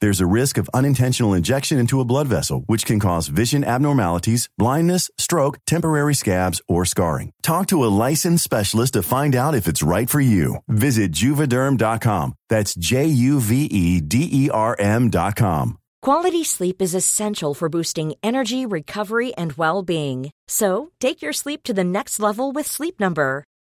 There's a risk of unintentional injection into a blood vessel, which can cause vision abnormalities, blindness, stroke, temporary scabs, or scarring. Talk to a licensed specialist to find out if it's right for you. Visit juvederm.com. That's J U V E D E R M.com. Quality sleep is essential for boosting energy, recovery, and well being. So, take your sleep to the next level with Sleep Number.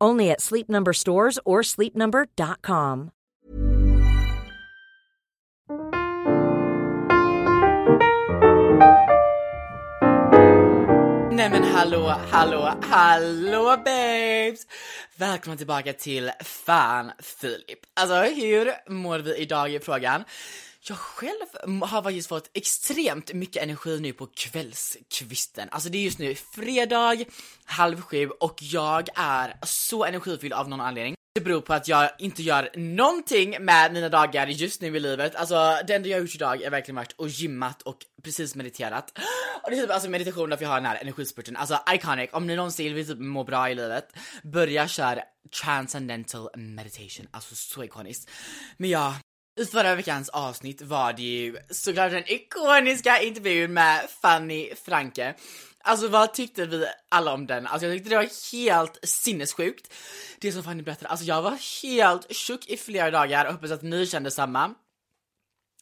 Only at Sleep Number stores or sleepnumber.com. Nej men hallå, hallå, hallå babes! Välkomna tillbaka till Fan Filip. Alltså hur mår vi idag i frågan? Jag själv har faktiskt fått extremt mycket energi nu på kvällskvisten. Alltså det är just nu fredag, halv sju och jag är så energifylld av någon anledning. Det beror på att jag inte gör någonting med mina dagar just nu i livet. Alltså det enda jag har gjort idag är verkligen varit och gymmat och precis mediterat. Och det är typ alltså meditation därför jag har den här energispurten. Alltså iconic, om ni någonsin vill typ må bra i livet, börja köra transcendental meditation. Alltså så ikoniskt. Men ja, i förra veckans avsnitt var det ju såklart den ikoniska intervjun med Fanny Franke. Alltså vad tyckte vi alla om den? Alltså jag tyckte det var helt sinnessjukt. Det som Fanny berättade, alltså jag var helt tjock i flera dagar och hoppas att ni kände samma.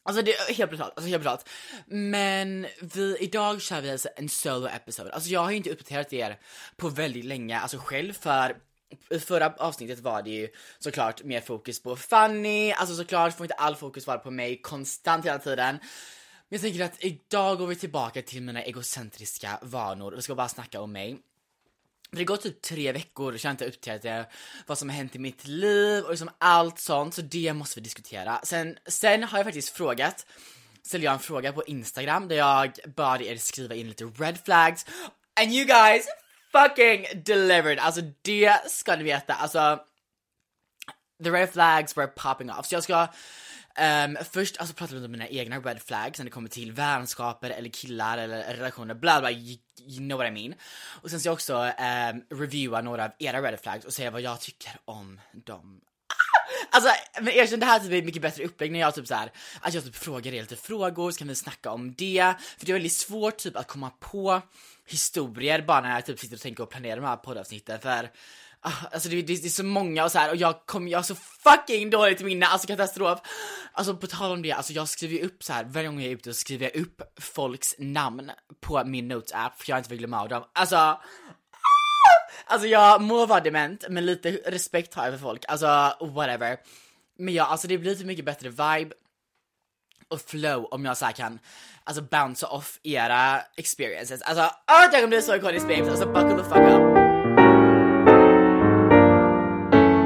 Alltså det är helt brutalt, alltså helt brutalt. Men vi, idag kör vi alltså en solo episode. Alltså jag har ju inte uppdaterat er på väldigt länge, alltså själv för förra avsnittet var det ju såklart mer fokus på Fanny, alltså såklart får inte all fokus vara på mig konstant hela tiden. Men jag tänker att idag går vi tillbaka till mina egocentriska vanor och vi ska bara snacka om mig. För det går typ tre veckor och jag har inte uppdaterat vad som har hänt i mitt liv och liksom allt sånt, så det måste vi diskutera. Sen, sen har jag faktiskt frågat, ställde jag en fråga på Instagram där jag bad er skriva in lite red flags and you guys fucking delivered! Alltså det ska ni veta, alltså the red flags were popping off. Så jag ska um, först alltså prata lite om mina egna red flags när det kommer till vänskaper eller killar eller relationer, bla bla, you, you know what I mean. Och sen ska jag också um, reviewa några av era red flags och säga vad jag tycker om dem. Ah! Alltså men erkänn det här typ är mycket bättre upplägg när jag typ så här, att jag typ frågar er lite frågor, så kan vi snacka om det. För det är väldigt svårt typ att komma på historier bara när jag typ sitter och tänker och planerar de här poddavsnitten för ah, Alltså det, det, det, är så många och så här och jag kommer, jag har så fucking dåligt minne, alltså katastrof. Alltså på tal om det, alltså jag skriver ju upp så här varje gång jag är ute så skriver jag upp folks namn på min notes app för jag inte vill glömma av dem. Alltså! Ah! Alltså jag må vara dement, men lite respekt har jag för folk, alltså whatever. Men ja, alltså det blir lite mycket bättre vibe och flow om jag så kan alltså bounce off era experiences. Alltså, åh, jag kommer bli så ikonisk babes, alltså buckle the fuck up.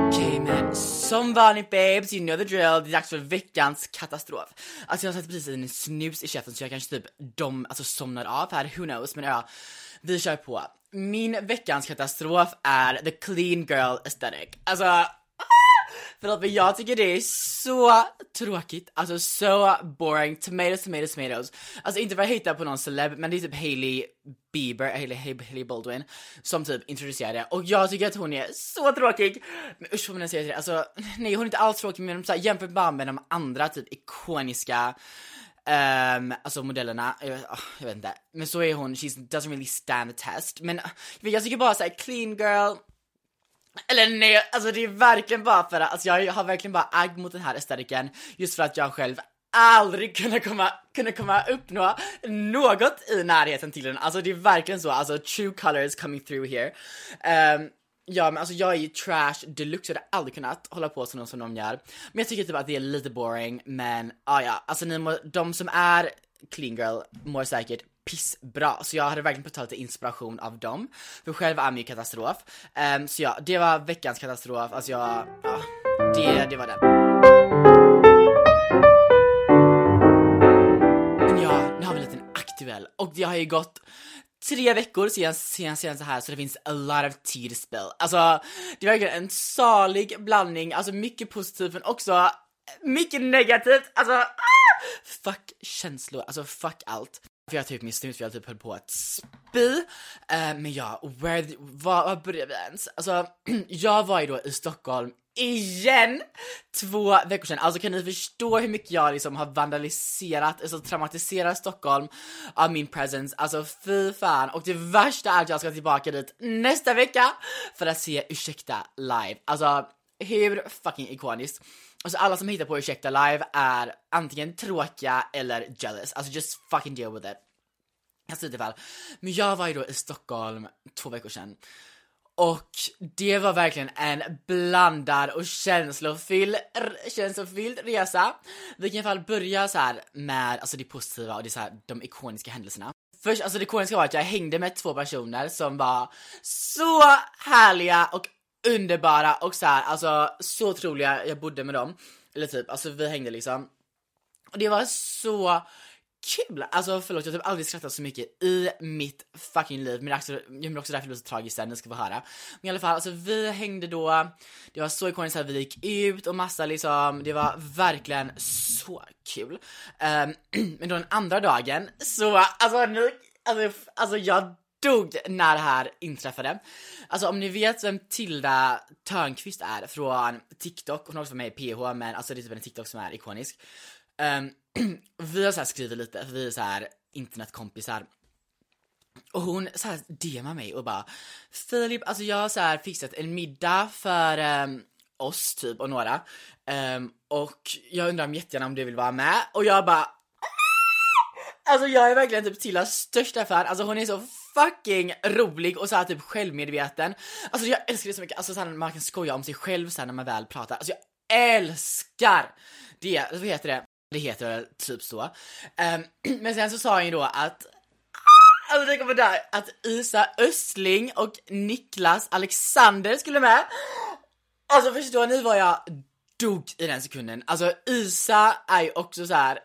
Okej men som vanligt babes, you know the drill, det är dags för veckans katastrof. Alltså jag satte precis en snus i käften så jag kanske typ de, alltså somnar av här, who knows, men ja, vi kör på. Min veckans katastrof är the clean girl aesthetic. Alltså Förlåt men jag tycker det är så tråkigt, alltså så boring, tomatoes, tomatoes, tomatoes. Alltså inte för att hitta på någon celeb, men det är typ Hailey Bieber, Hailey, Hailey Baldwin, som typ introducerade och jag tycker att hon är så tråkig. Men usch vad man säger det, alltså nej hon är inte alls tråkig men så här, jämfört bara med de andra typ ikoniska Um, alltså modellerna, jag, oh, jag vet inte. Men så är hon, she doesn't really stand the test. Men jag tycker bara såhär, clean girl, eller nej, alltså det är verkligen bara för att alltså jag har verkligen bara agg mot den här estetiken just för att jag själv aldrig kunna komma, kunna komma uppnå något i närheten till den. Alltså det är verkligen så, alltså true colors coming through here. Um, Ja men alltså jag är ju trash deluxe, jag hade aldrig kunnat hålla på som någon som de gör. Men jag tycker typ att det är lite boring, men ah, ja, alltså ni må, de som är clean girl mår säkert pissbra, så jag hade verkligen fått ta lite inspiration av dem. För själv är min katastrof. Um, så ja, det var veckans katastrof, alltså jag, ja, det, det var den. Men ja, nu har vi en liten aktuell, och det har ju gått tre veckor sedan, sedan, sedan så här så det finns a lot of tea to spill. Alltså, det är verkligen en salig blandning, alltså mycket positivt men också mycket negativt, alltså ah! fuck känslor, alltså fuck allt. För jag typ min snut för jag typ höll på att spy. Uh, men ja, where, var, var började vi ens? Alltså, jag var ju då i Stockholm igen två veckor sedan. Alltså kan ni förstå hur mycket jag liksom har vandaliserat, alltså traumatiserat Stockholm av min presence. Alltså fy fan. Och det värsta är att jag ska tillbaka dit nästa vecka för att se Ursäkta live. Alltså hur fucking ikoniskt. Alltså alla som hittar på Ursäkta live är antingen tråkiga eller jealous. Alltså just fucking deal with it. Alltså i. Men jag var ju då i Stockholm två veckor sedan. Och det var verkligen en blandad och känslofylld, känslofylld resa. Vi kan i alla fall börja så här med alltså det positiva och det så här, de ikoniska händelserna. Först, alltså det ikoniska var att jag hängde med två personer som var så härliga och underbara och så här, alltså så otroliga, jag bodde med dem. Eller typ, alltså vi hängde liksom. Och det var så kul! Alltså förlåt, jag har typ aldrig skrattat så mycket i mitt fucking liv, men också, är också därför det blir så tragiskt sen, ni ska få höra. Men i alla fall, alltså vi hängde då, det var så ikoniskt att vi gick ut och massa liksom, det var verkligen så kul. Um, men då den andra dagen, så alltså nu, alltså, alltså jag dog när det här inträffade. Alltså om ni vet vem Tilda Törnqvist är från TikTok, hon har också varit med i PH men alltså det är typ en TikTok som är ikonisk. Um, vi har så skrivit lite, för vi är så här internetkompisar. Och hon så här DMar mig och bara Filip, alltså jag har så här fixat en middag för um, oss typ och några. Um, och jag undrar om jättegärna om du vill vara med och jag bara ah! Alltså jag är verkligen typ Tillas största fan, alltså hon är så fucking rolig och så här typ självmedveten. Alltså jag älskar det så mycket, alltså så här, man kan skoja om sig själv sen när man väl pratar. Alltså jag älskar det, alltså, vad heter det? Det heter väl typ så. Um, men sen så sa han ju då att Alltså det kommer där att Isa Östling och Niklas Alexander skulle med. Alltså förstår ni vad jag dog i den sekunden? Alltså Isa är ju också så här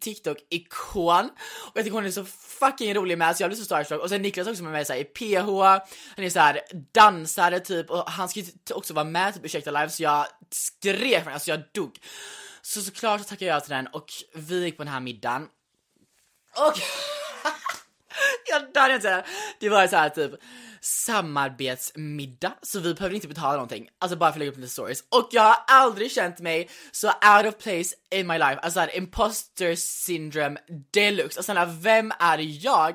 TikTok-ikon och jag tycker hon är så fucking rolig med så jag blir så starstruck. Och sen Niklas också med mig såhär i PH, han är såhär dansare typ. Och han ska också vara med typ ursäkta live så jag skrek för alltså jag dog. Så såklart så tackade jag till den. Och vi gick på den här middagen. Och jag dör inte Det var så här typ samarbetsmiddag, så vi behövde inte betala någonting. Alltså bara för att lägga upp lite stories. Och jag har aldrig känt mig så out of place in my life. Alltså här, imposter syndrome deluxe. Alltså här, äh, vem är jag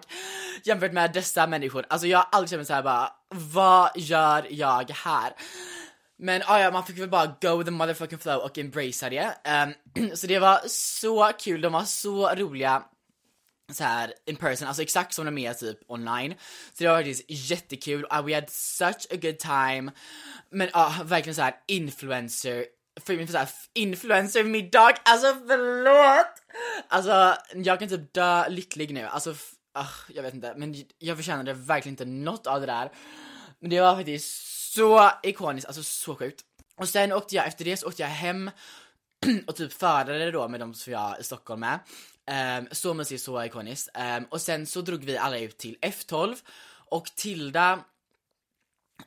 jämfört med dessa människor? Alltså jag har aldrig känt mig så här bara, vad gör jag här? Men ah, ja, man fick väl bara go with the motherfucking flow och embracea det. Um, så det var så kul, de var så roliga så här in person, alltså exakt som de är typ online. Så det var faktiskt jättekul, uh, we had such a good time. Men ja, uh, verkligen så här influencer, för för så influencer middag, alltså förlåt! Alltså jag kan typ dö lycklig nu, alltså uh, jag vet inte, men jag förtjänade verkligen inte något av det där. Men det var faktiskt så ikoniskt, alltså så sjukt. Och sen åkte jag, efter det så åkte jag hem och typ förade då med de som jag är i Stockholm med. Um, så mysigt, så ikoniskt. Um, och sen så drog vi alla ut till F12 och Tilda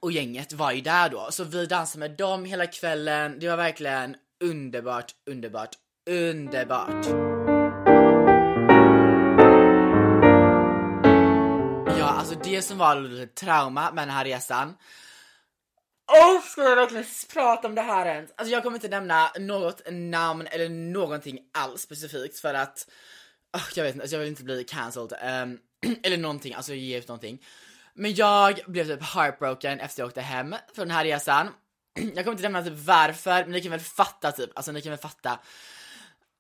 och gänget var ju där då, så vi dansade med dem hela kvällen. Det var verkligen underbart, underbart, underbart. Ja, alltså det som var lite trauma med den här resan oh, ska jag verkligen prata om det här ens? Alltså jag kommer inte nämna något namn eller någonting alls specifikt för att oh, jag vet inte, alltså jag vill inte bli cancelled, um, eller någonting, alltså ge ut någonting. Men jag blev typ heartbroken efter jag åkte hem från den här resan. Jag kommer inte nämna typ varför, men ni kan väl fatta typ, alltså ni kan väl fatta.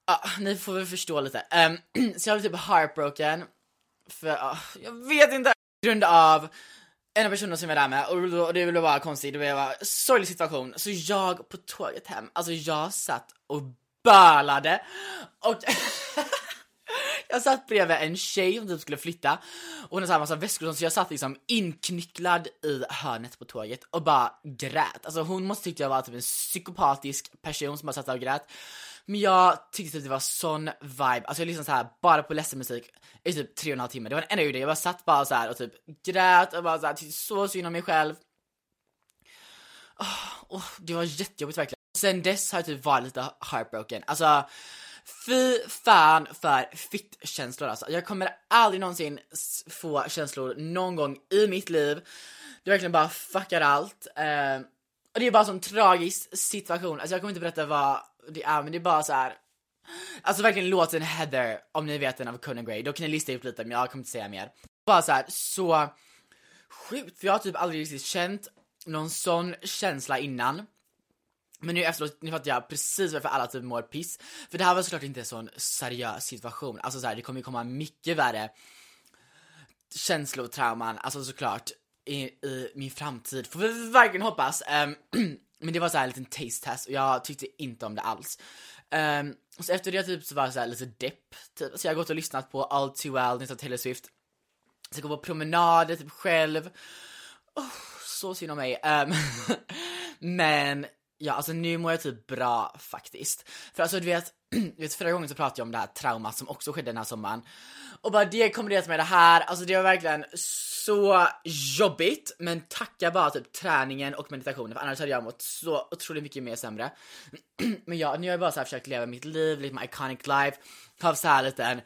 Ja, ni får väl förstå lite. Um, så jag blev typ heartbroken, för uh, jag vet inte, på grund av en av personerna som jag var där med och, det blev bara konstigt, det blev bara sorglig situation. Så jag på tåget hem, alltså jag satt och bölade och Jag satt bredvid en tjej som typ skulle flytta och hon hade en massa väskor så jag satt liksom inknycklad i hörnet på tåget och bara grät. Alltså hon måste tycka jag var typ en psykopatisk person som bara satt där och grät. Men jag tyckte typ att det var sån vibe, alltså jag lyssnade så här bara på ledsen musik i typ tre och en halv timme. Det var den enda jag gjorde, jag bara satt bara så här och typ grät och bara så här, tyckte så synd om mig själv. Oh, oh, det var jättejobbigt verkligen. Sen dess har jag typ varit lite heartbroken. Alltså Fy fan för fitt-känslor alltså. Jag kommer aldrig någonsin få känslor någon gång i mitt liv. Det verkligen bara fuckar allt. Eh, och det är bara en sån tragisk situation. Alltså jag kommer inte berätta vad det är, men det är bara så här. Alltså verkligen låten Heather, om ni vet den av Conan Gray, då kan ni lista ut lite men jag kommer inte säga mer. Bara så här, så sjukt, för jag har typ aldrig riktigt känt någon sån känsla innan. Men nu efteråt, nu fattar jag precis varför alla typ mår piss. För det här var såklart inte en sån seriös situation. Alltså så här, det kommer ju komma mycket värre känslotrauman, alltså såklart, i, i min framtid. Får vi verkligen hoppas. Um, men det var så här en liten taste test och jag tyckte inte om det alls. Um, och så efter det typ så var jag så här lite depp, typ. Så jag har gått och lyssnat på All Too Well, nytt Taylor Swift. Så jag går på promenader typ själv. Oh, så synd om mig. Um, men Ja, alltså nu mår jag typ bra faktiskt. För alltså du vet, du vet förra gången så pratade jag om det här traumat som också skedde den här sommaren. Och bara det kombinerat med det här, alltså det var verkligen så jobbigt. Men tacka bara typ träningen och meditationen för annars hade jag mått så otroligt mycket mer sämre. men ja, nu har jag bara så här försökt leva mitt liv, lite my iconic life, ha så här lite en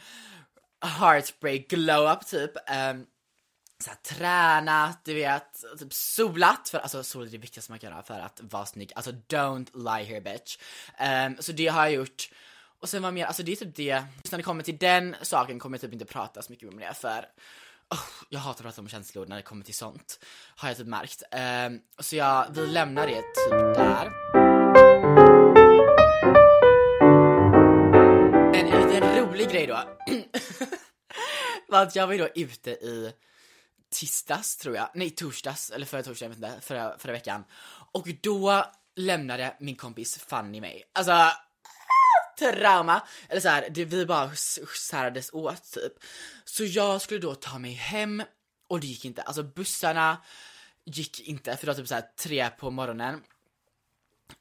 heartbreak glow up typ. Um, så här, tränat, du vet, typ solat, för alltså sol är det viktigaste man kan göra för att vara snygg. Alltså don't lie here bitch. Um, så det har jag gjort. Och sen var mer, alltså det är typ det, just när det kommer till den saken kommer jag typ inte prata så mycket om det för oh, jag hatar att prata om känslor när det kommer till sånt. Har jag typ märkt. Um, så jag, vi lämnar det typ där. En, en liten rolig grej då. var att jag var ju då ute i tisdags tror jag, nej torsdags, eller förra torsdagen, jag vet inte, förra, förra veckan. Och då lämnade min kompis Fanny mig. Alltså, trauma! Eller så här, det, vi bara särades åt typ. Så jag skulle då ta mig hem och det gick inte. Alltså bussarna gick inte för det var typ så här tre på morgonen.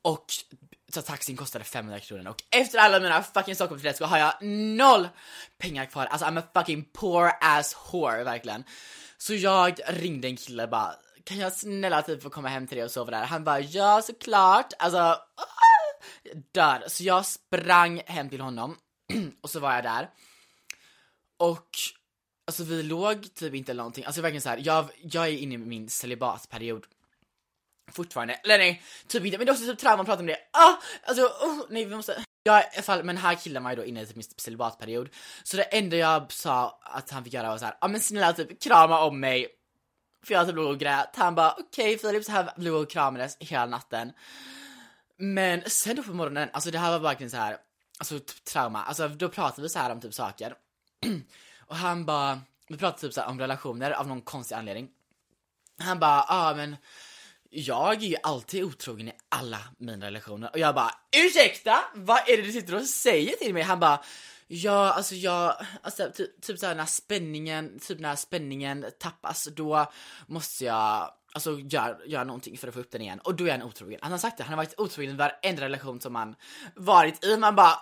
Och så taxin kostade 500 kronor och efter alla mina fucking Stockholmsbiljetter så har jag noll pengar kvar. Alltså I'm a fucking poor ass whore verkligen. Så jag ringde en kille bara, kan jag snälla typ få komma hem till dig och sova där? Han bara, ja såklart, alltså, dör. Så jag sprang hem till honom och så var jag där. Och alltså vi låg typ inte eller någonting, alltså verkligen så här, jag, jag är inne i min celibatperiod fortfarande, eller nej, typ inte, men det är också typ trauma att prata om det. Ah, alltså, oh, nej vi måste. Ja i alla fall, men här killen var ju då inne i typ min celibatperiod. Så det enda jag sa att han fick göra var så här, ja ah, men snälla typ krama om mig. För jag typ låg och grät. Han bara okej okay, Filip, så här låg och kramades hela natten. Men sen då på morgonen, alltså det här var verkligen så här, alltså typ trauma. Alltså då pratade vi så här om typ saker. och han bara, vi pratade typ så här om relationer av någon konstig anledning. Han bara, ja ah, men jag är ju alltid otrogen i alla mina relationer och jag bara ursäkta? Vad är det du sitter och säger till mig? Han bara Ja, alltså jag, alltså typ, typ såhär när spänningen, typ när spänningen tappas, då måste jag Alltså göra gör någonting för att få upp den igen och då är han otrogen. Han har sagt det, han har varit otrogen i varenda relation som han varit i. Man bara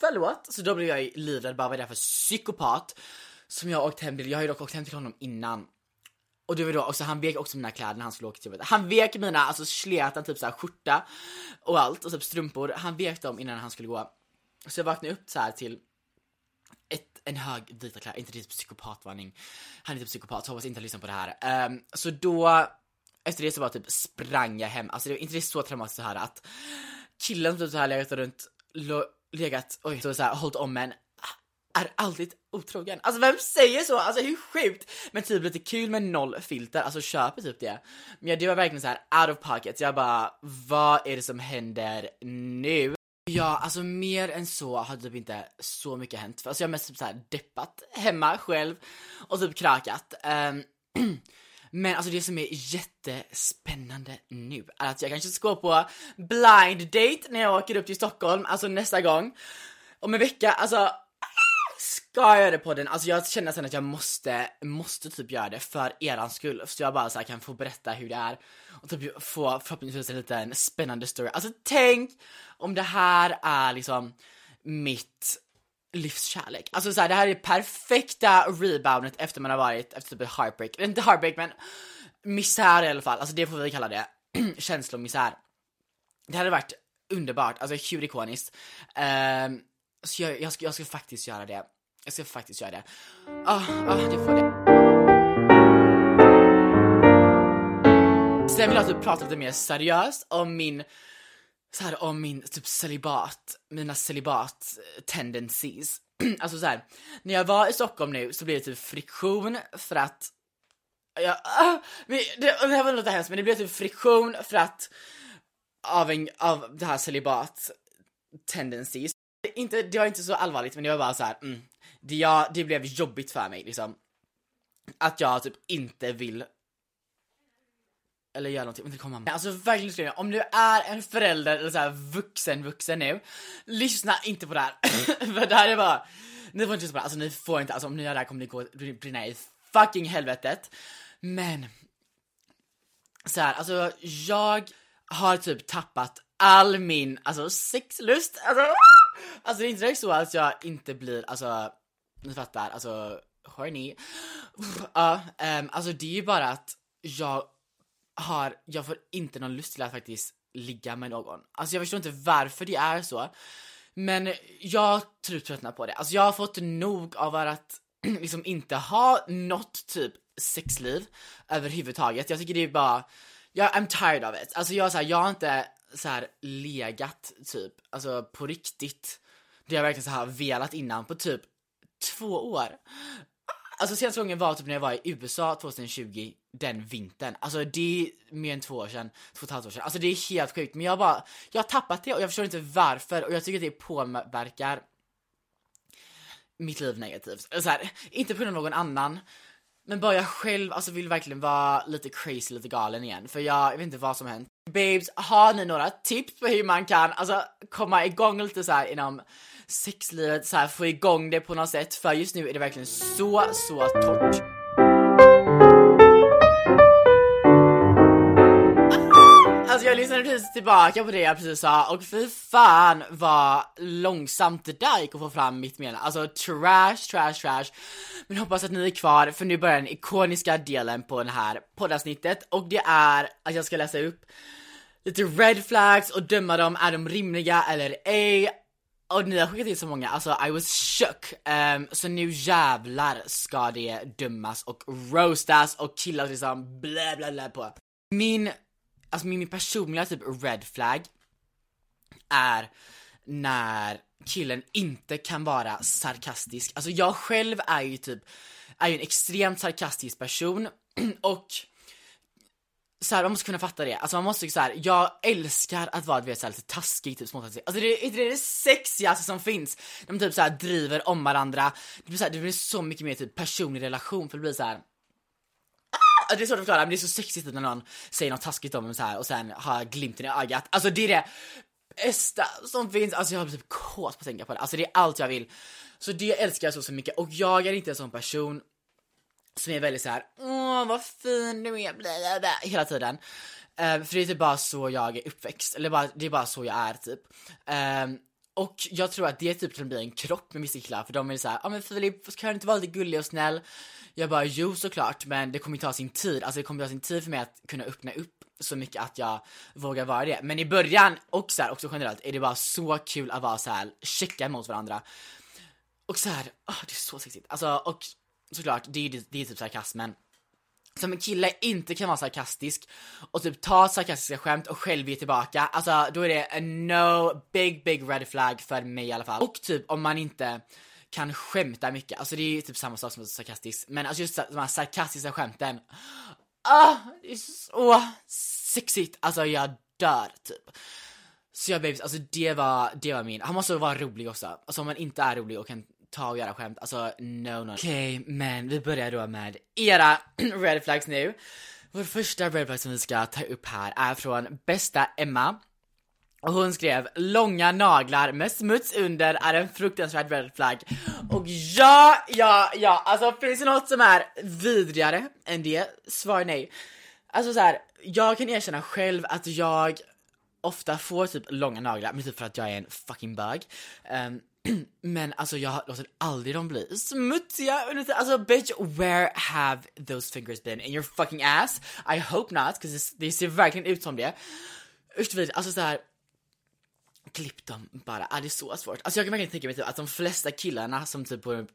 förlåt. Så då blev jag livrädd, bara vad är det för psykopat som jag har åkt hem till. Jag har ju dock åkt hem till honom innan och det var då också, han vek också mina kläder när han skulle åka till jobbet. Han vek mina, alltså sleta typ såhär skjorta och allt och typ strumpor. Han vek dem innan han skulle gå. Så jag vaknade upp så här till ett, en hög vita kläder, inte riktigt psykopatvarning. Han är inte psykopat, så hoppas inte han lyssnar på det här. Um, så då, efter det så bara typ sprang jag hem. Alltså det var inte det så traumatiskt så här att killen som typ så här legat runt, legat, oj, så, så här hållit om en är alltid otrogen. Alltså vem säger så? Alltså hur sjukt? Men typ lite kul med noll filter, alltså köper typ det. Men ja, det var verkligen så här out of pocket, jag bara, vad är det som händer nu? Ja, alltså mer än så har typ inte så mycket hänt. Alltså jag har mest typ så här deppat hemma själv och typ krakat. Um, ehm, Men alltså det som är jättespännande nu är att jag kanske ska gå på blind date när jag åker upp till Stockholm, alltså nästa gång. Om en vecka, alltså ska jag göra det på den? Alltså jag känner sen att jag måste, måste typ göra det för eran skull. Så jag bara så kan få berätta hur det är och typ få förhoppningsvis en liten spännande story. Alltså tänk om det här är liksom mitt livskärlek. Alltså så här, det här är det perfekta reboundet efter man har varit efter typ ett heartbreak, inte heartbreak men misär i alla fall, alltså det får vi kalla det, känslomisär. Det hade varit underbart, alltså hur ikoniskt. Um, så jag, jag, ska, jag ska faktiskt göra det. Jag ska faktiskt göra det. Ah, oh, ah, oh, det får det. Sen vill jag typ prata lite mer seriöst om min så här om min typ celibat, mina celibat eh, tendencies. alltså så här, när jag var i Stockholm nu så blev det typ friktion för att jag, ah, det, det här var lite hemskt men det blev typ friktion för att av, en, av det här celibat tendencies. Inte, det var inte så allvarligt men det var bara så här, mm, det, jag, det blev jobbigt för mig liksom. Att jag typ inte vill eller göra någonting, inte komma med. Alltså verkligen om du är en förälder eller så här vuxen vuxen nu, lyssna inte på det här. För det här är bara, ni får inte lyssna på det här. alltså ni får inte, alltså om ni gör det här kommer ni gå, brinna i fucking helvetet. Men, så här, alltså jag har typ tappat all min, alltså sexlust, alltså, alltså det är inte direkt så att jag inte blir, alltså, ni fattar, alltså horny. Ja, uh, um, alltså det är ju bara att jag har, jag får inte någon lust till att faktiskt ligga med någon. Alltså jag förstår inte varför det är så. Men jag tror tröttnar på det. Alltså jag har fått nog av att liksom inte ha något typ sexliv överhuvudtaget. Jag tycker det är bara, jag, I'm tired of it. Alltså jag, så här, jag har inte så här legat typ, alltså på riktigt. Det har jag verkligen så här velat innan på typ två år. Alltså senaste gången var typ när jag var i USA 2020, den vintern. Alltså det är mer än två år sedan, två och ett halvt år sedan. Alltså det är helt sjukt. Men jag bara, jag har tappat det och jag förstår inte varför och jag tycker att det påverkar mitt liv negativt. Så här, inte på grund av någon annan, men bara jag själv alltså vill verkligen vara lite crazy, lite galen igen. För jag, jag vet inte vad som hänt. Babes, har ni några tips på hur man kan alltså komma igång lite så här inom sexlivet, så här, få igång det på något sätt. För just nu är det verkligen så, så torrt. Jag lyssnade precis tillbaka på det jag precis sa och fy fan vad långsamt det där gick att få fram mitt meddelande. Alltså trash, trash, trash. Men hoppas att ni är kvar för nu börjar den ikoniska delen på det här poddavsnittet och det är att jag ska läsa upp lite red flags och döma dem, är de rimliga eller ej? Och ni har skickat in så många, alltså I was shook. Um, så nu jävlar ska det dömas och roastas och killas liksom blä blä blä på. Min, alltså min, min personliga typ red flag är när killen inte kan vara sarkastisk. Alltså jag själv är ju typ, är ju en extremt sarkastisk person och så här, man måste kunna fatta det. Alltså man måste så här, jag älskar att vara vet, så här, lite taskig, typ småtaskig. Alltså det är, det är det sexigaste som finns. De typ så här, driver om varandra. Det blir, så här, det blir så mycket mer typ personlig relation för det blir så här. Det är svårt att förklara men det är så sexigt när någon säger något taskigt om en så här och sen har glimten i ögat. Alltså det är det bästa som finns. Alltså jag har typ kåt på att tänka på det. Alltså det är allt jag vill. Så det älskar jag så, så mycket och jag är inte en sån person som är väldigt så här, åh vad fin du är, bla, bla, hela tiden. Um, för det är typ bara så jag är uppväxt, eller bara, det är bara så jag är typ. Um, och jag tror att det typ kan bli en krock med vissa killar för de är såhär, ja ah, men Filip, kan du inte vara lite gullig och snäll? Jag bara, jo såklart, men det kommer ta sin tid, alltså det kommer ta sin tid för mig att kunna öppna upp så mycket att jag vågar vara det. Men i början, och så här, också generellt, är det bara så kul att vara så här checka mot varandra. Och så här, oh, det är så sexigt. Alltså, och såklart, det är, det är typ sarkasmen. Som en kille inte kan vara sarkastisk och typ ta sarkastiska skämt och själv ge tillbaka, alltså då är det en no, big, big red flag för mig i alla fall. Och typ om man inte kan skämta mycket. Alltså det är ju typ samma sak som sarkastisk. Men alltså just de här sarkastiska skämten. Ah, det är så sexigt. Alltså jag dör typ. Så jag babys, alltså det var, det var min, han måste vara rolig också. Alltså om man inte är rolig och kan ta och göra skämt, alltså no no. Okej, okay, men vi börjar då med era red flags nu. Vår första red flag som vi ska ta upp här är från bästa Emma. Och hon skrev långa naglar med smuts under är en fruktansvärd red flag. Och ja, ja, ja, alltså finns det något som är vidrigare än det? Svar nej. Alltså så här, jag kan erkänna själv att jag ofta får typ långa naglar, men typ för att jag är en fucking bög. Um, men alltså jag låter aldrig dem bli smutsiga Alltså bitch, where have those fingers been? In your fucking ass? I hope not, 'cause det ser verkligen ut som det. Usch vid, alltså såhär Klipp dem bara, ah, det är så svårt. Alltså jag kan verkligen tänka mig typ att de flesta killarna som typ på,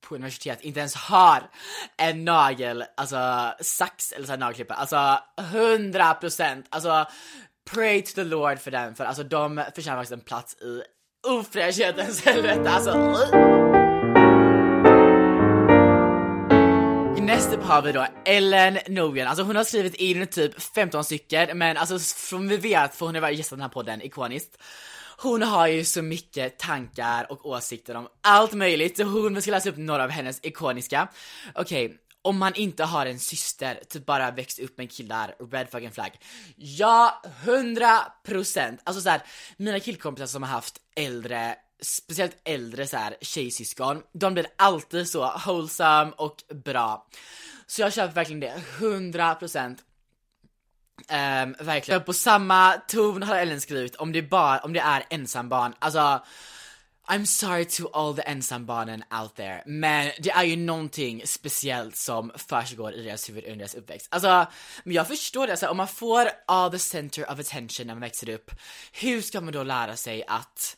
på universitet inte ens har en nagel, alltså sax eller så här nagelklippare. Alltså 100 procent. Alltså pray to the Lord för den, för alltså de förtjänar faktiskt en plats i ofräschhetens helvete. Alltså. Nästa upp har vi då Ellen Norgren, alltså hon har skrivit in typ 15 stycken, men alltså som vi vet, för hon har varit i den här podden, ikoniskt. Hon har ju så mycket tankar och åsikter om allt möjligt, så hon ska läsa upp några av hennes ikoniska. Okej, okay, om man inte har en syster, typ bara växt upp med killar, red fucking flag. Ja, 100%! Alltså såhär, mina killkompisar som har haft äldre speciellt äldre så här, tjejsyskon, de blir alltid så wholesome och bra. Så jag köper verkligen det, 100% Um, ehm, verkligen. På samma ton har Ellen skrivit om det, bara, om det är ensambarn, alltså I'm sorry to all the ensambarnen out there, men det är ju någonting speciellt som försiggår i deras huvud under deras uppväxt. Alltså, men jag förstår det, alltså, om man får all the center of attention när man växer upp, hur ska man då lära sig att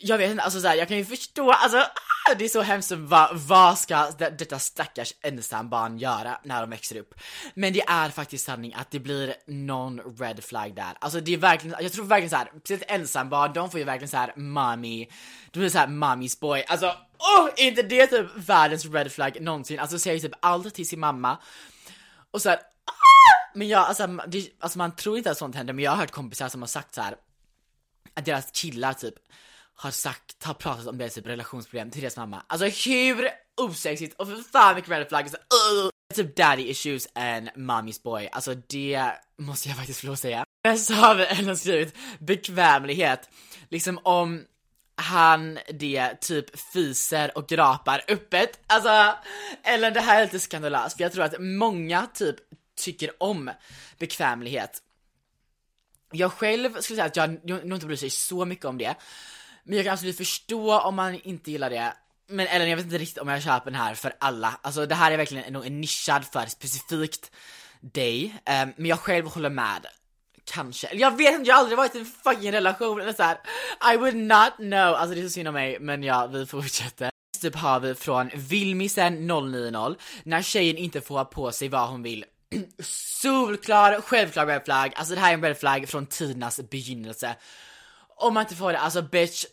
jag vet inte, alltså såhär, jag kan ju förstå, alltså ah, det är så hemskt, vad, va ska detta stackars ensambarn göra när de växer upp? Men det är faktiskt sanning att det blir någon red flag där. Alltså det är verkligen, jag tror verkligen såhär, speciellt ensambarn, de får ju verkligen såhär mommy, de blir såhär mommy's boy, alltså åh, oh, inte det typ världens red flag någonsin? Alltså säger typ allt till sin mamma och såhär, ah! men jag, alltså, det, alltså man tror inte att sånt händer, men jag har hört kompisar som har sagt så här att deras killar typ har sagt, har pratat om deras typ relationsproblem till deras mamma. Alltså hur osexigt och för fan vilken red flag, uh, typ daddy issues and mommy's boy. Alltså det måste jag faktiskt få att säga. Men så har vi ändå skrivit bekvämlighet, liksom om han det typ fiser och grapar öppet. Alltså, eller det här är lite skandalöst för jag tror att många typ tycker om bekvämlighet. Jag själv skulle säga att jag nog inte bryr sig så mycket om det, men jag kan absolut förstå om man inte gillar det. Men eller jag vet inte riktigt om jag köper den här för alla. Alltså det här är verkligen nog en nischad för specifikt dig. Um, men jag själv håller med. Kanske. Eller jag vet inte, jag har aldrig varit i en fucking relation eller så här. I would not know. Alltså det är så synd om mig, men ja, vi fortsätter. Typ har vi från Vilmisen 090 när tjejen inte får ha på sig vad hon vill. Solklar, självklar red flag. Alltså det här är en red flag från tidernas begynnelse om man inte får det, alltså bitch,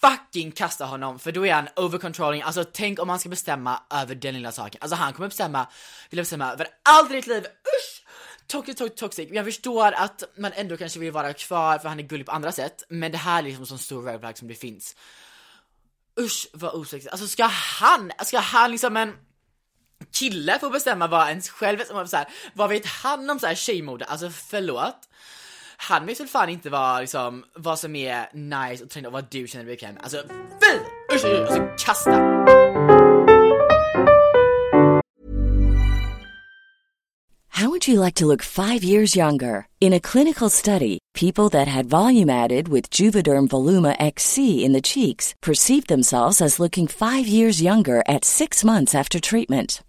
fucking kasta honom för då är han overcontrolling, alltså tänk om han ska bestämma över den lilla saken, alltså han kommer bestämma, vill bestämma över allt i ditt liv, usch! Toxic, toxic, toxic. Jag förstår att man ändå kanske vill vara kvar för han är gullig på andra sätt, men det här är liksom så stor red flag som det finns. Usch vad osexigt, alltså ska han, ska han liksom en kille få bestämma vad ens själv, så här, vad vet han om så här tjejmode? Alltså förlåt han vet väl fan inte vad, liksom, vad som är nice och trendigt och vad du känner dig bekväm Alltså fy! Usch, alltså kasta! How would you like to look five years younger? In a clinical study, people that had volume added with Juvederm Voluma XC in the cheeks perceived themselves as looking five years younger at six months after treatment.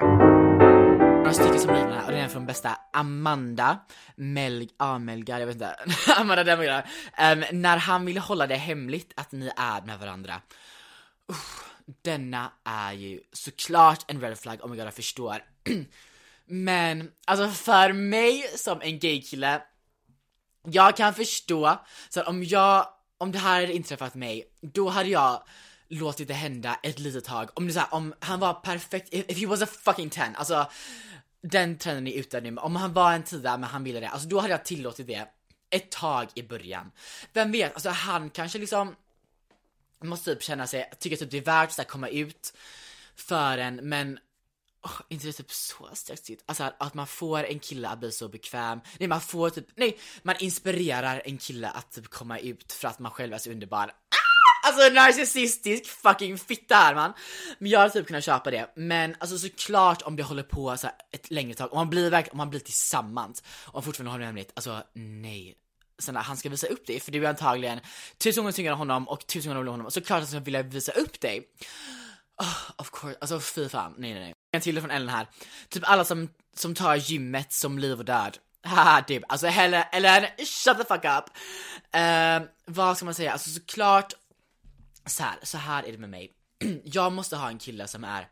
Några stycken som blir den här, och den är från bästa Amanda Melg, ah, jag vet inte, Amanda Demgar, um, när han vill hålla det hemligt att ni är med varandra. Uh, denna är ju såklart en red flag, oh my god jag förstår. Men alltså för mig som en gaykille, jag kan förstå, så om jag, om det här hade inträffat mig, då hade jag låtit det hända ett litet tag. Om det så här, om han var perfekt, if, if he was a fucking ten, alltså den trenden är ute nu, om han var en tia men han ville det, alltså då hade jag tillåtit det ett tag i början. Vem vet, alltså han kanske liksom måste typ känna sig, tycka typ det är värt att komma ut för en, men Oh, inte det typ så stressigt? Alltså att man får en kille att bli så bekväm. Nej, man får typ, nej, man inspirerar en kille att typ komma ut för att man själv är så underbar. Ah! Alltså narcissistisk fucking fitta är man. Men jag hade typ kunnat köpa det. Men alltså såklart om det håller på så ett längre tag, om man blir verkligen, om man blir tillsammans och fortfarande har det hemligt, alltså nej. Sen han ska visa upp dig, för du är antagligen tusen gånger snyggare än honom och tusen gånger roligare än honom, Såklart att han vill visa upp dig. Oh, of course, alltså fy fan, nej nej nej. En till från Ellen här. Typ alla som, som tar gymmet som liv och död. Haha, typ. Alltså Helen, Ellen, shut the fuck up. Uh, vad ska man säga? Alltså såklart, så här, så här är det med mig. jag måste ha en kille som är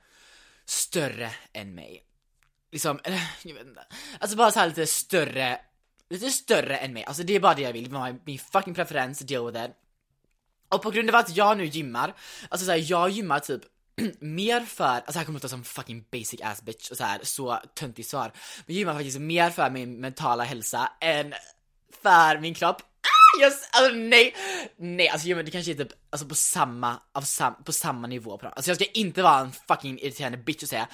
större än mig. Liksom, eller jag vet inte. Alltså bara så här lite större, lite större än mig. Alltså det är bara det jag vill, min fucking preferens, deal with it. Och på grund av att jag nu gymmar, alltså såhär jag gymmar typ mer för, alltså här kommer låta som fucking basic ass bitch och så här så töntigt svar. Men gymmar faktiskt mer för min mentala hälsa än för min kropp. Yes, alltså nej, nej alltså gymmet det kanske är typ alltså på samma, av sam, på samma nivå på. Alltså jag ska inte vara en fucking irriterande bitch och säga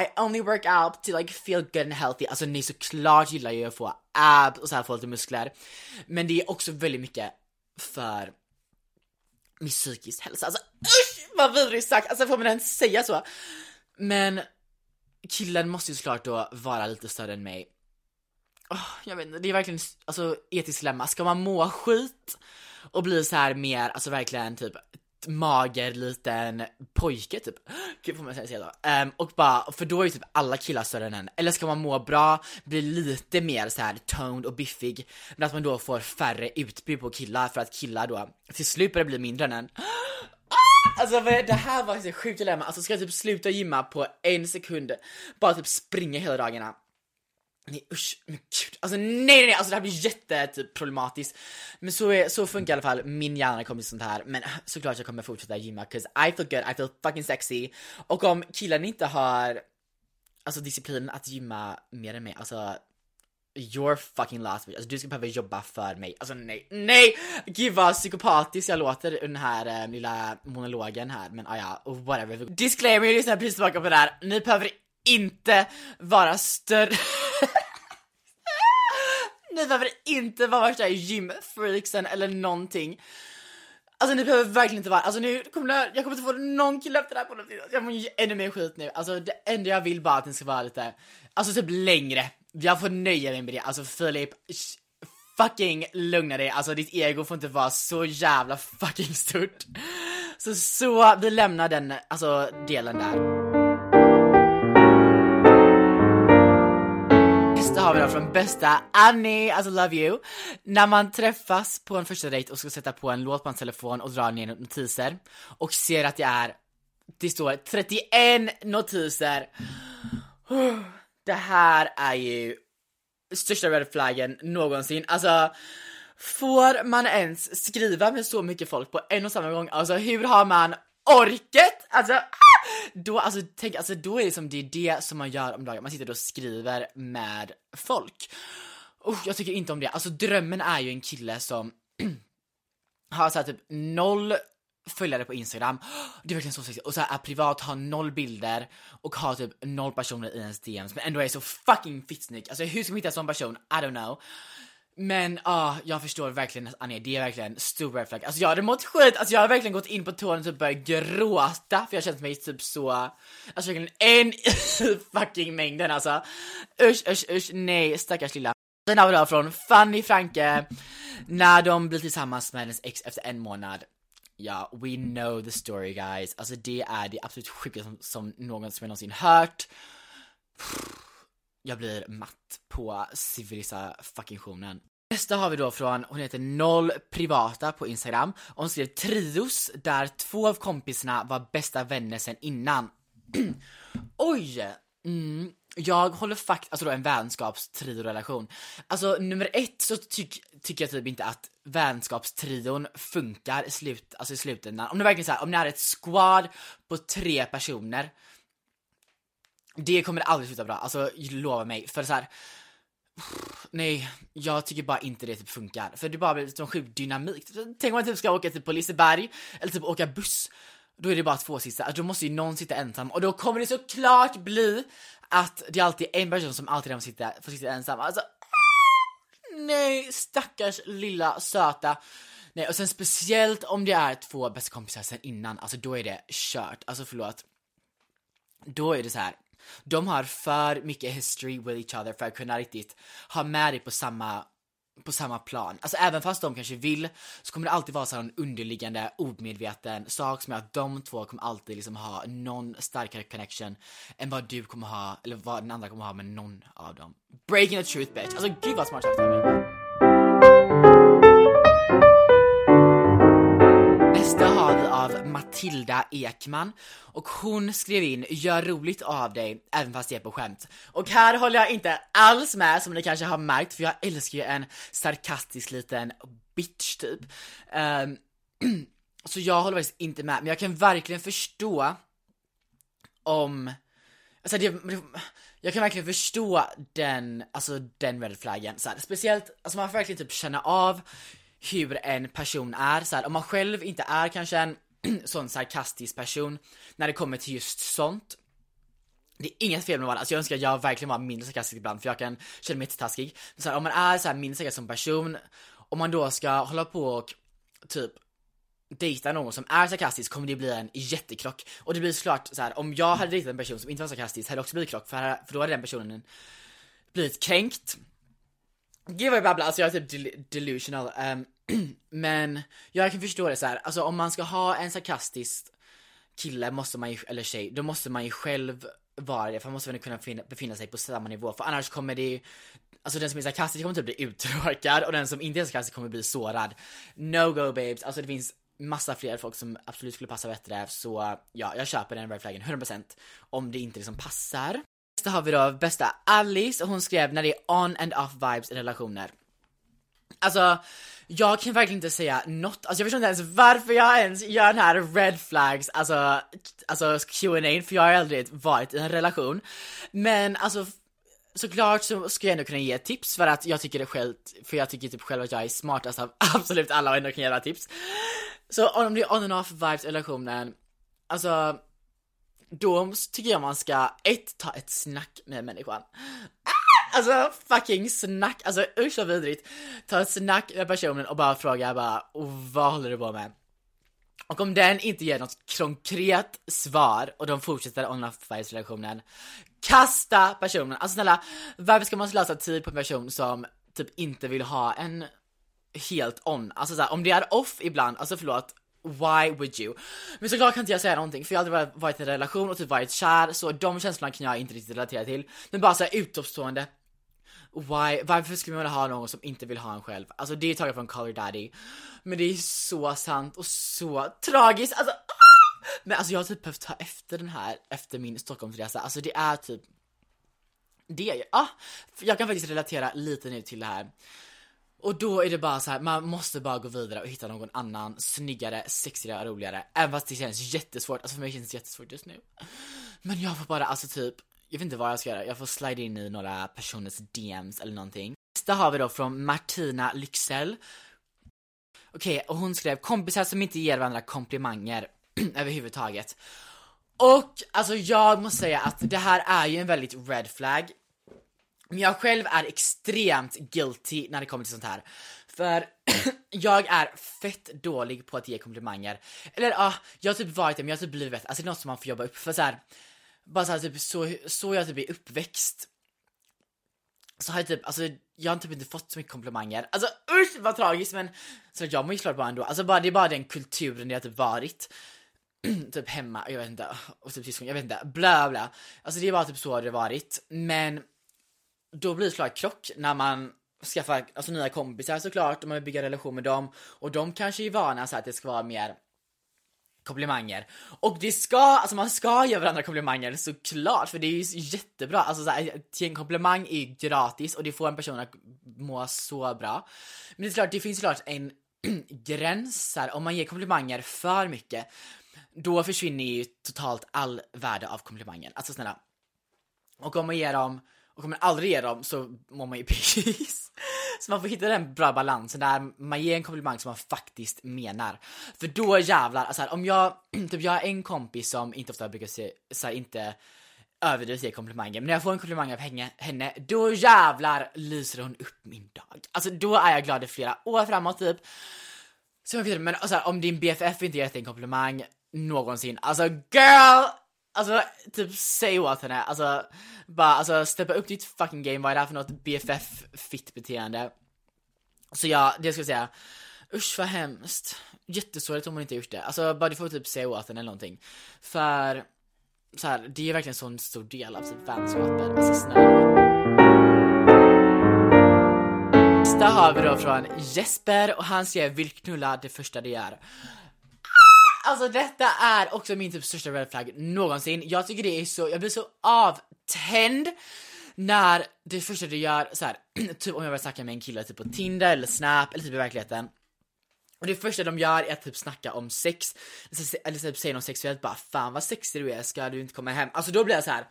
I only work out to like feel good and healthy. Alltså nej såklart gillar jag att få abs och så här få lite muskler. Men det är också väldigt mycket för min psykisk hälsa. Alltså usch vad vidrigt sagt, alltså får man ens säga så? Men killen måste ju såklart då vara lite större än mig. Oh, jag vet inte, det är verkligen alltså etiskt dilemma. Ska man må skit och bli så här mer, alltså verkligen typ mager liten pojke typ, Gud, får man säga då. Um, och bara, för då är ju typ alla killar större än en. Eller ska man må bra, bli lite mer så här toned och biffig, men att man då får färre utbud på killar för att killar då till slut börjar bli mindre än en. Alltså det här var ett sjukt dilemma, alltså ska jag typ sluta gymma på en sekund, bara typ springa hela dagarna Nej usch, men gud, alltså nej nej nej, alltså det här blir jätte typ, problematiskt. Men så, är, så funkar i alla fall min hjärna kommer till sånt här, men äh, såklart jag kommer fortsätta gymma, cause I feel good, I feel fucking sexy. Och om killen inte har, alltså disciplin att gymma mer än mig, alltså You're fucking last bitch. Alltså du ska behöva jobba för mig. Alltså nej, nej! Gud vad psykopatisk jag låter den här äh, lilla monologen här. Men ah, ja, whatever. Disclaimer, lyssna precis tillbaka på det här. Ni behöver inte vara större Ni behöver inte vara värsta gymfreaksen eller någonting. Alltså ni behöver verkligen inte vara, alltså nu kommer jag, jag kommer inte få någon kille efter det här på något sätt. Jag mår ännu mer skit nu. Alltså det enda jag vill bara att ni ska vara lite, alltså typ längre. Jag får nöja mig med det. Alltså Filip, fucking lugna dig. Alltså ditt ego får inte vara så jävla fucking stort. Så så, vi lämnar den, alltså delen där. Har vi då från bästa Annie, alltså love you. När man träffas på en första dejt och ska sätta på en låt på en telefon och dra ner notiser och ser att det är, det står 31 notiser. Det här är ju största red flaggen någonsin. Alltså, får man ens skriva med så mycket folk på en och samma gång? Alltså hur har man orket? Alltså, då, alltså, tänk, alltså, då är det som det är det som man gör om dagen, man sitter och skriver med folk. Oh, jag tycker inte om det, alltså drömmen är ju en kille som har såhär typ noll följare på Instagram, det är verkligen så sexigt, och så här, är privat, har noll bilder och har typ noll personer i ens DMs men ändå är så fucking fittsnygg. Alltså hur ska man hitta en sån person? I don't know. Men ja, uh, jag förstår verkligen Anja, det är verkligen stor red flag. Alltså jag hade mått skit, alltså jag har verkligen gått in på tårna och typ börjat gråta för jag känt mig typ så, alltså verkligen en i fucking mängden alltså. Usch, usch, usch, nej stackars lilla. Sen har vi då från Fanny Franke, när de blir tillsammans med hennes ex efter en månad. Ja, we know the story guys. Alltså det är det absolut sjukaste som, som någon som jag någonsin hört. Jag blir matt på civilisationen. Nästa har vi då från, hon heter noll privata på Instagram. Hon skrev trios där två av kompisarna var bästa vänner sen innan. Oj! Mm. Jag håller faktiskt, alltså då en vänskapstrio-relation. Alltså nummer ett så tycker tycker jag typ inte att vänskapstrion funkar i, slut, alltså i slutändan. Om det verkligen så här, om ni är ett squad på tre personer. Det kommer aldrig sluta bra, alltså lova mig. För så här, Nej, jag tycker bara inte det typ funkar. För det bara blir en sjuk dynamik. Tänk om man typ ska åka typ på Liseberg, eller typ åka buss. Då är det bara två sista, alltså, då måste ju någon sitta ensam och då kommer det såklart bli att det är alltid en person som alltid får sitta, får sitta ensam. Alltså, nej, stackars lilla söta. Nej, och sen speciellt om det är två bästa kompisar sen innan, alltså då är det kört. Alltså förlåt. Då är det så här. De har för mycket history with each other för att kunna riktigt ha med dig på samma på samma plan. Alltså även fast de kanske vill så kommer det alltid vara så en underliggande omedveten sak som gör att de två kommer alltid liksom ha någon starkare connection än vad du kommer ha, eller vad den andra kommer ha med någon av dem. Breaking the truth bitch. Alltså gud vad smart sagt av mig. Matilda Ekman och hon skrev in “Gör roligt av dig även fast det är på skämt”. Och här håller jag inte alls med som ni kanske har märkt för jag älskar ju en sarkastisk liten bitch typ. Um, så jag håller faktiskt inte med, men jag kan verkligen förstå om Alltså det, jag kan verkligen förstå den, alltså den red flaggen så här. Speciellt, alltså man får verkligen typ känna av hur en person är så här, om man själv inte är kanske en sån sarkastisk person när det kommer till just sånt. Det är inget fel med att vara, alltså jag önskar att jag verkligen var mindre sarkastisk ibland för jag kan känna mig jättetaskig. Men så här, om man är så här mindre sarkastisk som person, om man då ska hålla på och typ dejta någon som är sarkastisk kommer det bli en jättekrock. Och det blir såklart så här, om jag hade dejtat en person som inte var sarkastisk hade det också blivit krock för, för då hade den personen blivit kränkt. Gud vad jag babblar, alltså jag är typ del delusional. Um, men jag kan förstå det så här. alltså om man ska ha en sarkastisk kille måste man ju, eller tjej, då måste man ju själv vara det, för man måste väl kunna befinna, befinna sig på samma nivå, för annars kommer det Alltså den som är sarkastisk kommer typ bli uttråkad och den som inte är sarkastisk kommer bli sårad. No go babes, alltså det finns massa fler folk som absolut skulle passa bättre, så ja, jag köper den red flaggen 100% om det inte liksom passar. Nästa har vi då bästa Alice och hon skrev när det är on and off vibes i relationer. Alltså, jag kan verkligen inte säga något, alltså jag förstår inte ens varför jag ens gör den här red flags, alltså, alltså Q&A för jag har aldrig varit i en relation. Men alltså såklart så ska jag ändå kunna ge tips för att jag tycker det själv, för jag tycker typ själv att jag är smartast av absolut alla och ändå kan ge tips. Så om det är on and off vibes i relationen, alltså då tycker jag man ska ett, ta ett snack med människan. Ah! Alltså fucking snack, alltså usch vad vidrigt. Ta ett snack med personen och bara fråga bara, vad håller du på med? Och om den inte ger något konkret svar och de fortsätter on vibes relationen kasta personen. Alltså snälla, varför ska man slösa tid på en person som typ inte vill ha en helt on? Alltså såhär, om det är off ibland, alltså förlåt, why would you? Men såklart kan inte jag säga någonting för jag har aldrig varit i en relation och typ varit kär så de känslorna kan jag inte riktigt relatera till. Men bara såhär utomstående Why, varför skulle man vilja ha någon som inte vill ha en själv? Alltså det är taget från Color Daddy Men det är så sant och så tragiskt, alltså ah! Men alltså jag har typ behövt ta efter den här, efter min Stockholmsresa, alltså det är typ Det, ja, ah, jag kan faktiskt relatera lite nu till det här. Och då är det bara så här, man måste bara gå vidare och hitta någon annan snyggare, sexigare, roligare. Även fast det känns jättesvårt, alltså för mig känns det jättesvårt just nu. Men jag får bara, alltså typ, jag vet inte vad jag ska göra, jag får slide in i några personers DMs eller någonting. Nästa har vi då från Martina Lyxell. Okej, okay, och hon skrev kompisar som inte ger varandra komplimanger överhuvudtaget. Och alltså jag måste säga att det här är ju en väldigt red flag. Men jag själv är extremt guilty när det kommer till sånt här. För jag är fett dålig på att ge komplimanger. Eller ja, ah, jag har typ varit det men jag har typ blivit alltså det är något som man får jobba upp för så här, bara så här, typ så, så jag typ är uppväxt. Så har jag typ, alltså jag har typ inte fått så mycket komplimanger. Alltså usch vad tragiskt men så jag mår ju klart bra ändå. Alltså bara, det är bara den kulturen det har typ varit. typ hemma, jag vet inte, och typ syskon, jag vet inte, bla bla. Alltså det är bara typ så det varit. Men då blir det såklart krock när man skaffar alltså, nya kompisar såklart och man vill bygga relation med dem och de kanske är vana så att det ska vara mer komplimanger. Och det ska, alltså man ska ge varandra komplimanger såklart för det är ju jättebra. Alltså såhär, en komplimang är ju gratis och det får en person att må så bra. Men det är klart, det finns såklart en gräns här, om man ger komplimanger för mycket då försvinner ju totalt all värde av komplimangen. Alltså snälla. Och om man ger dem och kommer aldrig ge dem så mår man ju piss. Så man får hitta den bra balansen där man ger en komplimang som man faktiskt menar. För då jävlar, alltså här, om jag, typ jag har en kompis som inte ofta brukar se, så här, inte överdrivet ge komplimanger, men när jag får en komplimang av henne, henne, då jävlar lyser hon upp min dag. Alltså då är jag glad i flera år framåt typ. Så jag vet men alltså, om din BFF inte ger dig en komplimang någonsin, alltså girl! Alltså typ säg åt henne, alltså bara alltså steppa upp ditt fucking game, vad är det här för något BFF fitt beteende? Så ja, det ska jag säga, usch vad hemskt. Jättesorgligt om hon inte gjort det. Alltså bara du får typ säga åt henne eller någonting. För så här, det är verkligen en sån stor del av sitt vänskapen. Alltså snälla. Nästa har vi då från Jesper och han skrev vill knulla det första det gör. Alltså detta är också min typ största red flag någonsin. Jag tycker det är så, jag blir så avtänd när det första du gör så här, typ om jag vill snacka med en kille typ på Tinder eller Snap eller typ i verkligheten. Och det första de gör är att typ snacka om sex, eller typ säga något sexuellt bara fan vad sexig du är, ska du inte komma hem? Alltså då blir jag så här.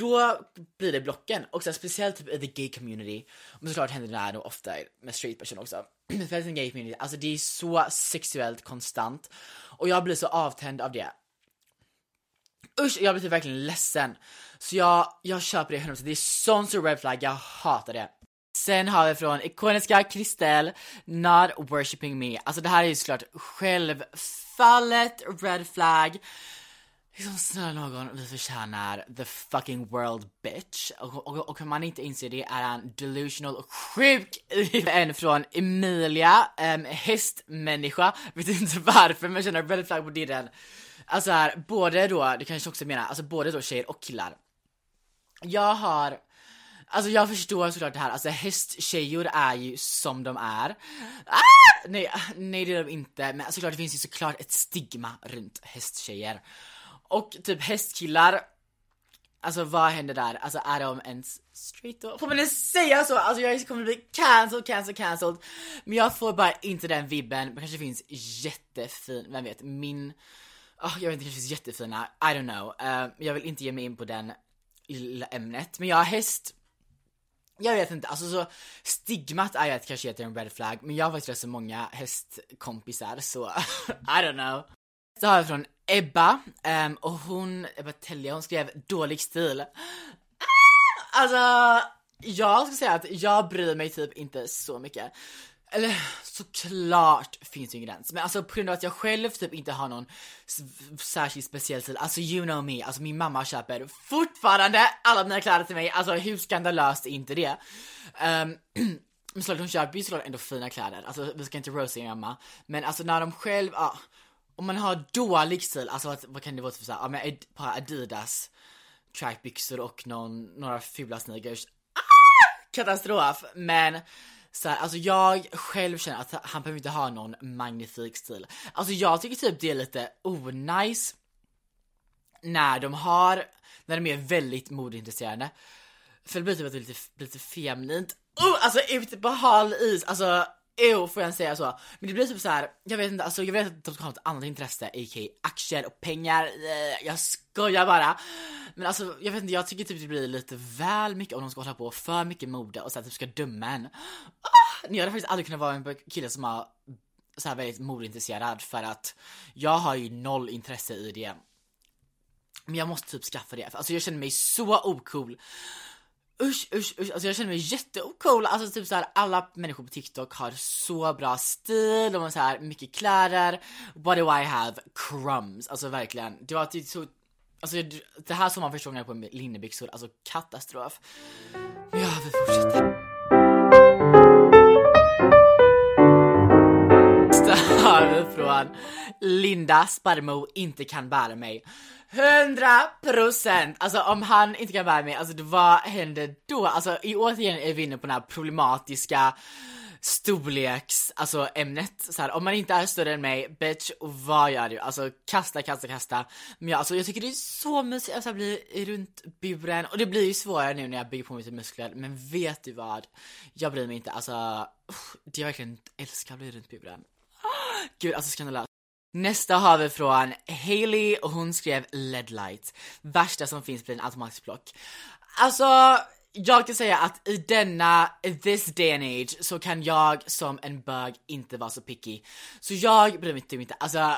Då blir det blocken, och så speciellt typ i the gay community, men såklart händer det här nog ofta med straight personer också. Speciellt i gay community, alltså det är så sexuellt konstant. Och jag blir så avtänd av det. Usch, jag blir typ verkligen ledsen. Så jag, jag köper det 100%, det är sån stor red flag, jag hatar det. Sen har vi från ikoniska Kristel, Not worshipping me. Alltså det här är ju såklart självfallet red flag. Liksom snälla någon, vi förtjänar the fucking world bitch. Och, och, och om man inte inser det är han delusional och sjuk. En från Emilia, um, hästmänniska. Vet inte varför men jag känner väldigt flagg på dirren. Alltså här, både då, det kanske också menar, alltså både då tjejer och killar. Jag har Alltså jag förstår såklart det här, alltså hästtjejor är ju som de är. Ah! Nej, nej det är de inte, men såklart det finns ju såklart ett stigma runt hästtjejer. Och typ hästkillar, alltså vad händer där? Alltså är de ens straight då? Får man ens säga så? Alltså jag kommer bli cancelled, cancelled, cancelled. Men jag får bara inte den vibben, det kanske finns jättefin, vem vet, min Oh, jag vet inte, det kanske finns jättefina, I don't know. Uh, jag vill inte ge mig in på den lilla ämnet. Men jag har häst, jag vet inte, alltså så stigmat är ju att kanske heter en red flag, men jag har faktiskt rätt så många hästkompisar så I don't know. Så har jag från Ebba, um, och hon, Ebba Telja, hon skrev dålig stil. Ah! Alltså, jag ska säga att jag bryr mig typ inte så mycket. Eller såklart finns det ingen gräns, men alltså på grund av att jag själv typ inte har någon särskilt speciell stil, alltså you know me, alltså min mamma köper fortfarande alla mina kläder till mig, alltså hur skandalöst är inte det? Um, men såklart hon köper ju såklart ändå fina kläder, alltså vi ska inte roasta mamma, men alltså när de själv, ah, om man har dålig stil, alltså vad, vad kan det vara typ för såhär, ja men ett par Adidas trackbyxor och någon, några fula sneakers, ah! katastrof, men så här, alltså jag själv känner att han behöver inte ha någon magnifik stil. Alltså jag tycker typ det är lite onajs när de har, när de är väldigt modeintresserade. För det blir typ att det är lite, lite feminint. Oh, alltså ute på hal is, alltså Ew, får jag säga så? Men det blir typ så här, jag vet inte, alltså jag vet att de ska ha ett annat intresse, a.k.a. aktier och pengar, eh, jag skojar bara. Men alltså, jag vet inte, jag tycker typ det blir lite väl mycket om de ska hålla på för mycket mode och så att typ ska döma en. Ah, jag hade faktiskt aldrig kunnat vara en kille som har så här väldigt modeintresserad för att jag har ju noll intresse i det. Men jag måste typ skaffa det, alltså jag känner mig så ocool usch, usch, usch, alltså jag känner mig jätteocool, alltså typ såhär alla människor på TikTok har så bra stil, de har så här mycket kläder, what do I have? Crumbs, alltså verkligen, det var typ så Alltså det här som man första gången på linnebyxor, alltså katastrof. Men ja, vi fortsätter. Nästa från Linda Sparmo inte kan bära mig. 100 procent! Alltså om han inte kan bära mig, alltså vad händer då? Alltså i återigen är vi inne på den här problematiska storleks, alltså ämnet. Så här, om man inte är större än mig, bitch, vad gör du? Alltså kasta, kasta, kasta. Men jag, alltså jag tycker det är så mysigt att bli runt buren och det blir ju svårare nu när jag bygger på mig muskler. Men vet du vad? Jag bryr mig inte, alltså det jag verkligen älskar att bli runt buren. Gud, alltså skandalöst. Nästa har vi från Hailey och hon skrev LED light. Värsta som finns blir en automatisk block. Alltså, jag kan säga att i denna, this day and age, så kan jag som en bög inte vara så picky. Så jag bryr mig typ inte, alltså,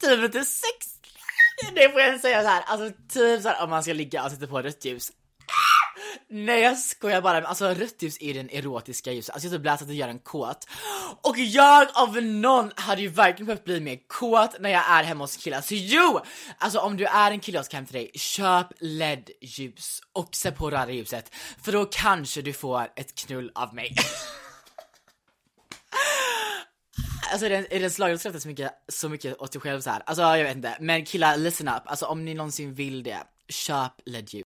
typ inte sex, det får jag säga så här. alltså typ såhär om man ska ligga och sätta på rött ljus. Nej jag skojar bara, alltså rött ljus är den erotiska ljuset, alltså jag typ läser att det gör en kåt. Och jag av någon hade ju verkligen behövt bli mer kåt när jag är hemma hos killar. Så jo! Alltså om du är en kille jag ska hem till dig, köp LED-ljus och sätt på röda ljuset. För då kanske du får ett knull av mig. Alltså är det, en det så mycket, så mycket åt dig själv så här. Alltså jag vet inte, men killar listen up, alltså om ni någonsin vill det, köp LED-ljus.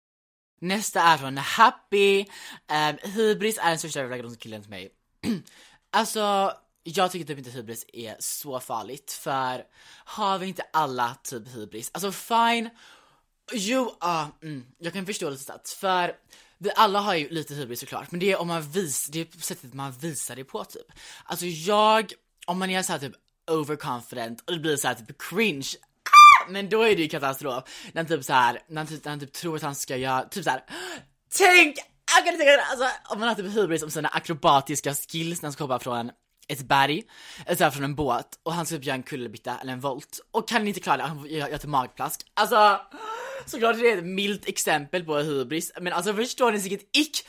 Nästa är från Happy. Um, hybris är den största övervägande killen till mig. alltså, jag tycker typ inte hybris är så farligt för har vi inte alla typ hybris? Alltså fine, jo, uh, mm, jag kan förstå lite stats för vi alla har ju lite hybris såklart, men det är om man visar, det är sättet man visar det på typ. Alltså jag, om man är såhär typ overconfident och det blir såhär typ cringe, men då är det ju katastrof. När han typ såhär, när han typ, när han typ tror att han ska göra, typ såhär Tänk! Alltså om man har typ hybris om sina akrobatiska skills när han ska hoppa från ett berg, eller såhär från en båt och han ska typ göra en kullerbytta eller en volt och kan inte klara det, han gör, gör typ magplask. Alltså såklart det är ett milt exempel på hybris, men alltså förstår ni vilket ick?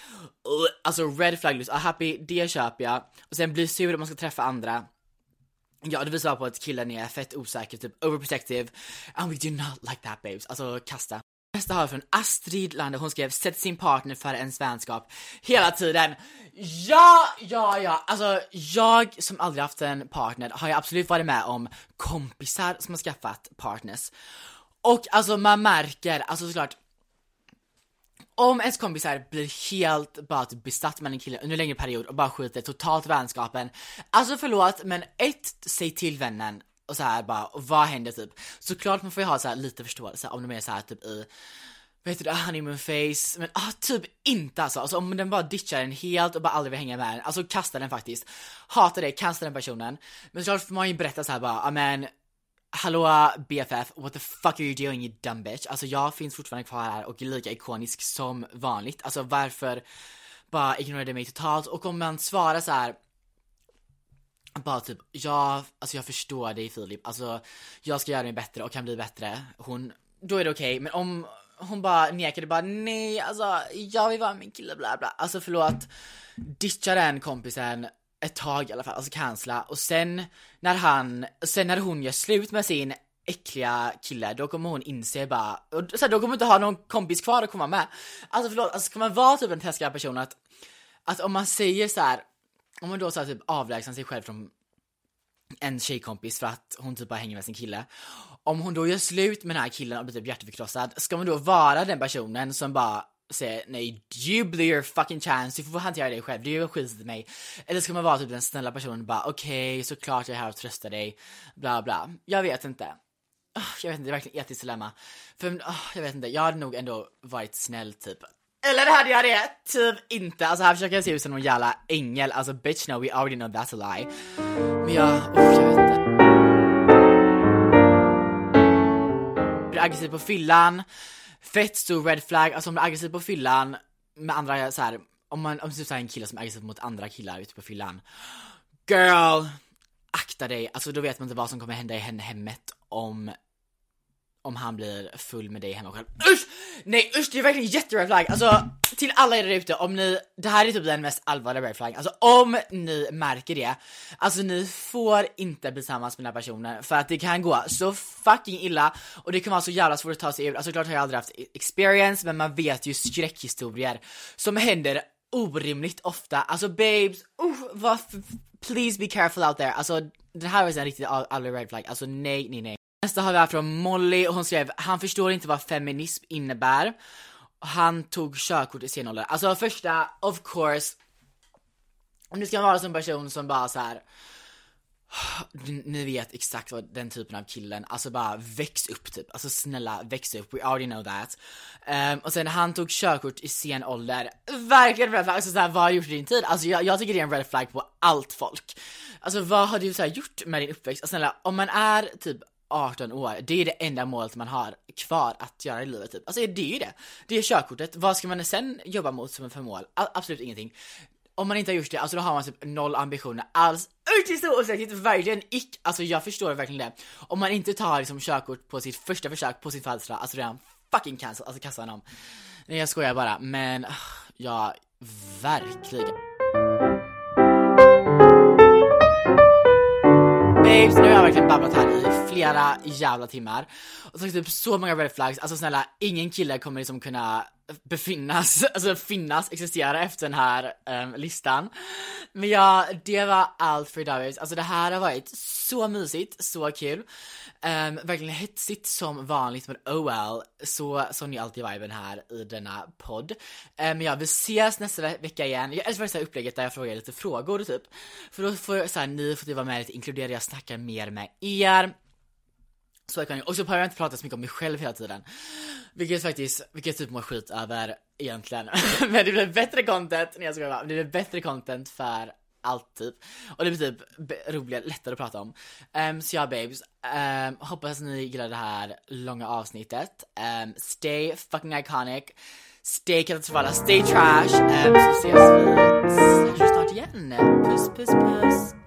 Alltså red flag list, ah, happy, det köper jag. Och sen blir sur om man ska träffa andra. Ja, det visar på att killen är fett osäker, typ overprotective. And we do not like that babes. Alltså kasta. Nästa har vi från Astrid Lander, hon skrev sätt sin partner för ens vänskap hela tiden. Ja, ja, ja, alltså jag som aldrig haft en partner har ju absolut varit med om kompisar som har skaffat partners. Och alltså man märker, alltså såklart om ens kompisar blir helt bara typ besatt med en kille under en längre period och bara skiter totalt i vänskapen. Alltså förlåt, men ett, säg till vännen och så här bara, vad händer typ? Såklart man får ju ha så här lite förståelse om de är så här typ i Vet du, honeymoon face, men ah, typ inte alltså. alltså om den bara ditchar en helt och bara aldrig vill hänga med en, alltså kasta den faktiskt. Hatar det, kasta den personen. Men såklart får man ju berätta så här bara, ah, men Hallå BFF, what the fuck are you doing you dumb bitch? Alltså jag finns fortfarande kvar här och är lika ikonisk som vanligt. Alltså varför bara ignorerade mig totalt? Och om man svarar så här bara typ, ja, alltså jag förstår dig Filip, alltså jag ska göra mig bättre och kan bli bättre. Hon, då är det okej, okay. men om hon bara nekade bara nej, alltså jag vill vara min kille bla bla. Alltså förlåt, ditcha den kompisen ett tag i alla fall, alltså cancella och sen när han, sen när hon gör slut med sin äckliga kille, då kommer hon inse bara, och så här, då kommer hon inte ha någon kompis kvar att komma med. Alltså förlåt, alltså ska man vara typ en taskig person att, att om man säger så här, om man då så här, typ avlägsnar sig själv från en tjejkompis för att hon typ bara hänger med sin kille. Om hon då gör slut med den här killen och blir typ hjärteförkrossad, ska man då vara den personen som bara säger nej, you blew your fucking chance, du får hantera dig själv, du gör skit till mig. Eller ska man vara typ den snälla personen och bara okej, okay, såklart jag är här och tröstar dig, bla bla. Jag vet inte. Jag vet inte, det är verkligen etiskt dilemma. För jag vet inte, jag hade nog ändå varit snäll typ. Eller hade jag det? Typ inte. Alltså här försöker jag se ut som någon jävla ängel. Alltså bitch no, we already know that's a lie. Men jag, usch, jag vet inte. Blir aggressiv på fyllan. Fett stor red flag. Alltså om du är aggressiv på fyllan med andra så här. Om man, om typ så en kille som är aggressiv mot andra killar ute på fyllan. Girl! Akta dig, alltså då vet man inte vad som kommer hända i henne hemmet om om han blir full med dig hemma själv. Usch! Nej usch det är verkligen jätte-red flag. Alltså till alla er där ute, om ni, det här är typ den mest allvarliga red flag. Alltså om ni märker det, alltså ni får inte bli tillsammans med den här personen för att det kan gå så fucking illa och det kan vara så jävla svårt att ta sig ur. Alltså klart har jag aldrig haft e- experience men man vet ju skräckhistorier som händer orimligt ofta. Alltså babes, uh, vad, please be careful out there. Alltså det här är en riktigt allvarlig red flag. Alltså nej, nej, nej. Nästa har vi här från Molly och hon skrev, han förstår inte vad feminism innebär. Han tog körkort i sen ålder. Alltså första, of course, om du ska vara som person som bara så här. Ni vet exakt vad den typen av killen, alltså bara väx upp typ, alltså snälla väx upp, we already know that. Um, och sen han tog körkort i sen ålder, verkligen red flag, alltså såhär vad har du gjort i din tid? Alltså jag, jag tycker det är en red flag på allt folk. Alltså vad har du så gjort med din uppväxt? Alltså, snälla, om man är typ 18 år, det är det enda målet man har kvar att göra i livet typ. Alltså det är ju det. Det är körkortet, vad ska man sen jobba mot som för mål? A absolut ingenting. Om man inte har gjort det, alltså då har man typ noll ambitioner alls. Det är så osäkert, verkligen ick. Alltså jag förstår verkligen det. Om man inte tar liksom körkort på sitt första försök på sin födelsedag, alltså det är en fucking cancel, alltså kasta honom. Nej jag skojar bara, men ah, ja, verkligen. Babes, nu har jag verkligen babblat här i flera jävla timmar och så typ så många red flags, alltså snälla ingen kille kommer liksom kunna befinnas, alltså finnas, existera efter den här um, listan. Men ja, det var allt för idag Alltså det här har varit så mysigt, så kul. Um, verkligen hetsigt som vanligt men oh well, så som ni alltid viben här i denna podd. Ehm, men um, ja, vi ses nästa ve vecka igen. Jag älskar det här upplägget där jag frågar lite frågor typ. För då får så här, ni får typ vara med lite inkluderade, jag snackar mer med er. Så jag kan, och så behöver jag inte prata så mycket om mig själv hela tiden. Vilket faktiskt, vilket jag typ mår skit över egentligen. Men det blir bättre content, nej jag ska bara, det blir bättre content för allt typ. Och det blir typ roligare, lättare att prata om. Um, så ja babes, um, hoppas ni gillar det här långa avsnittet. Um, stay fucking iconic. Stay katastrofala, stay trash. Um, så ses vi snart igen. Puss puss puss.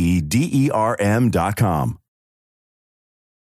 e d e r m dot com.